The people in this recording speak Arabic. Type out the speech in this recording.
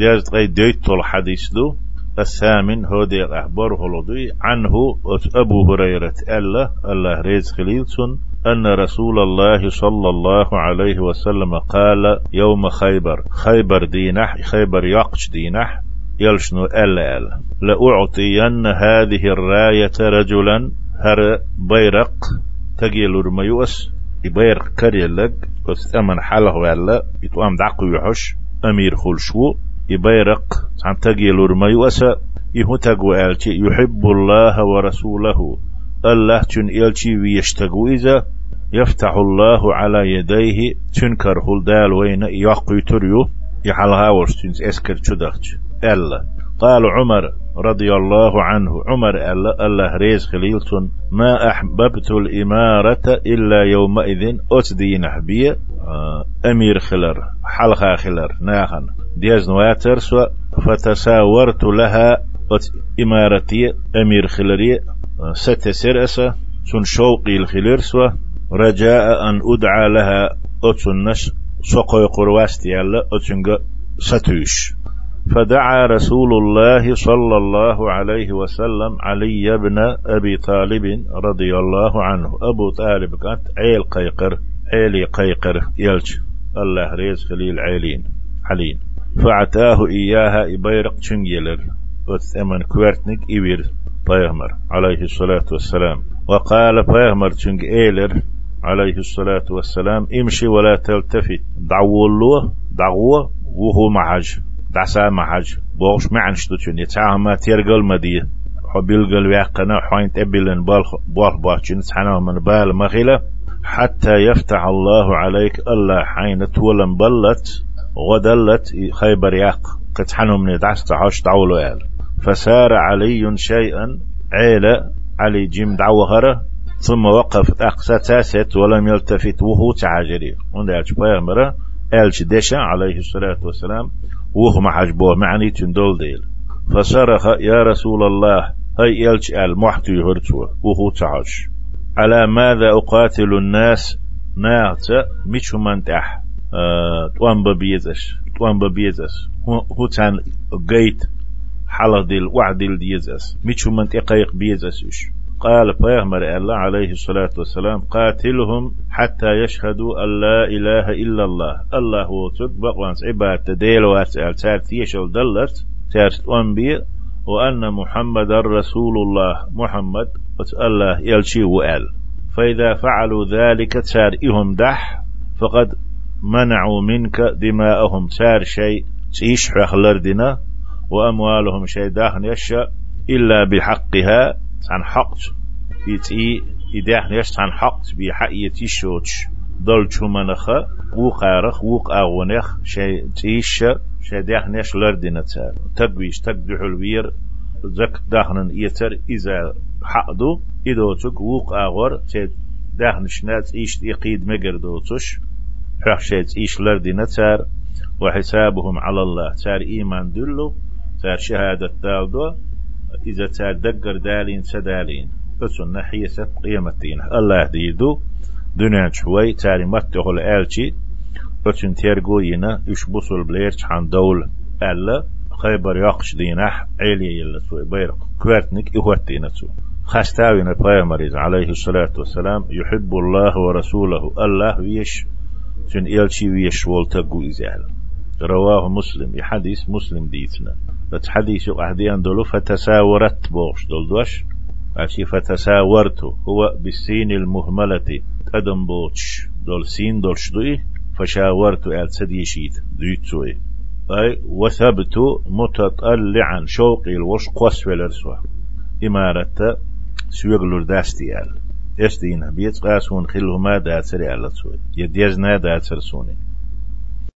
ديز تغي ديت الحديث دو الثامن هو دي أخبار هلودي عنه أبو هريرة ألا الله ريز خليلسون أن رسول الله صلى الله عليه وسلم قال يوم خيبر خيبر دينح خيبر يقش دينح يلشنو ألا ألا لأعطين هذه الراية رجلا هر بيرق تجيل رميوس يبيرق كريلك بس أمن حاله ولا يتوام دعقو يحش أمير خلشو. يبيرق عن تجيل رميوس يهتقو ألتي يحب الله ورسوله. الله تن إلتي ويشتقو إذا؟ يفتح الله على يديه تنكر هل وين يقوي تريو؟ يحلها ورستنز إسكر تدخج ألا. قال عمر رضي الله عنه عمر ألا الله ريز خليلتون ما أحببت الإمارة إلا يومئذ أتدي نحبية. آه، أمير خلر حلقة خلر ديز نواتر فتساورت لها إمارتي أمير خلري ستسر أسا سن شوقي الخلير سوا رجاء أن أدعى لها أتنش سقوي قرواستي يلا أتنغ ستوش فدعا رسول الله صلى الله عليه وسلم علي بن أبي طالب رضي الله عنه. أبو طالب كانت عيل قيقر عيلي قيقر يلج. الله ريز خليل عيلين حلين فعتاه إياها إبيرق تشنجلر وثمن كوارتنك إبير بيغمر عليه الصلاة والسلام. وقال بيغمر تشنج إيلر عليه الصلاة والسلام امشي ولا تلتفت دعو الله دعوه وهو معج دعسا معج بوغش معن شتوشن يتعاهما تيرقل مدية. حبيل قل ويقنا حوين تبلن بالخ باچن سحنا من بال مغيلة. حتى يفتح الله عليك الله حين تولن بلت. غدلت خيبر ياق. قد من دعس تعوش دعولو يال فسار علي شيئا. عيلة علي جيم دعوهره ثم وقف أقصى تاسات ولم يلتفت وهو تعاجري. وند ألش بيغمرة. ألش دشا عليه الصلاة والسلام. وهو محجبوه معني تندول ديل. فصرخ يا رسول الله هاي ألش أل محتي هرتوه وهو تعاش. على ماذا أقاتل الناس؟ ناعت ميشو من تح توان ببيزش توان ببيزش هو تان قيت حلق ديل وعدل ديزس ميشو من تقيق بيزش قال بيغمر الله عليه الصلاة والسلام قاتلهم حتى يشهدوا أن لا إله إلا الله. الله هو تطبق وانس عبادة ديل واسأل تارت يشل دلت تارت أنبي وأن محمد رسول الله. محمد الله يلشي وآل فإذا فعلوا ذلك تار إهم دح فقد منعوا منك دماءهم. تار شيء تيش لردنا وأموالهم شيء داخن يشاء إلا بحقها عن حقت. يتي يداح نيش عن حقت. بحق يتيشوتش. دول شمنخ وقارخ وق أغونخ شي تيش شي داح نيش لردنا تار تقويش تقدح الوير. زك داخن يتر إذا حقدو إدو تك وق أغور شي داخن شنات إيش يقيد مقر دوتش حق شي تيش لردنا تار وحسابهم على الله. تار إيمان دلو تار شهادة دالدو إذا تار دقر دالين سدالين. أسن نحية ست قيمتين الله ديدو دنيا شوي. تاري متغل آلشي أسن تيرغو ينا يشبصوا البليرش عن دول. ألا. خيبر يقش دينح. عيلي يلا سوي. بيرق كوارتنك إهوتينا سو خاستاوين البيامريز عليه الصلاة والسلام. يحب الله ورسوله. الله ويش سن إلشي ويش والتقو إزال رواه مسلم يحديث مسلم ديتنا بس حديث أحدي أندلو فتساورت بوش دول دوش؟ أشي فتساورت هو بالسين المهملة أدم بوش دول سين دول شدوي فشاورت أل سديشيت دويتسوي أي وثبت متطلعا. شوقي الوش قوس والرسوة إمارة سويغلور داستي أل استينا بيت قاسون خلهما داتسري ألا تسوي يديزنا داتسر سوني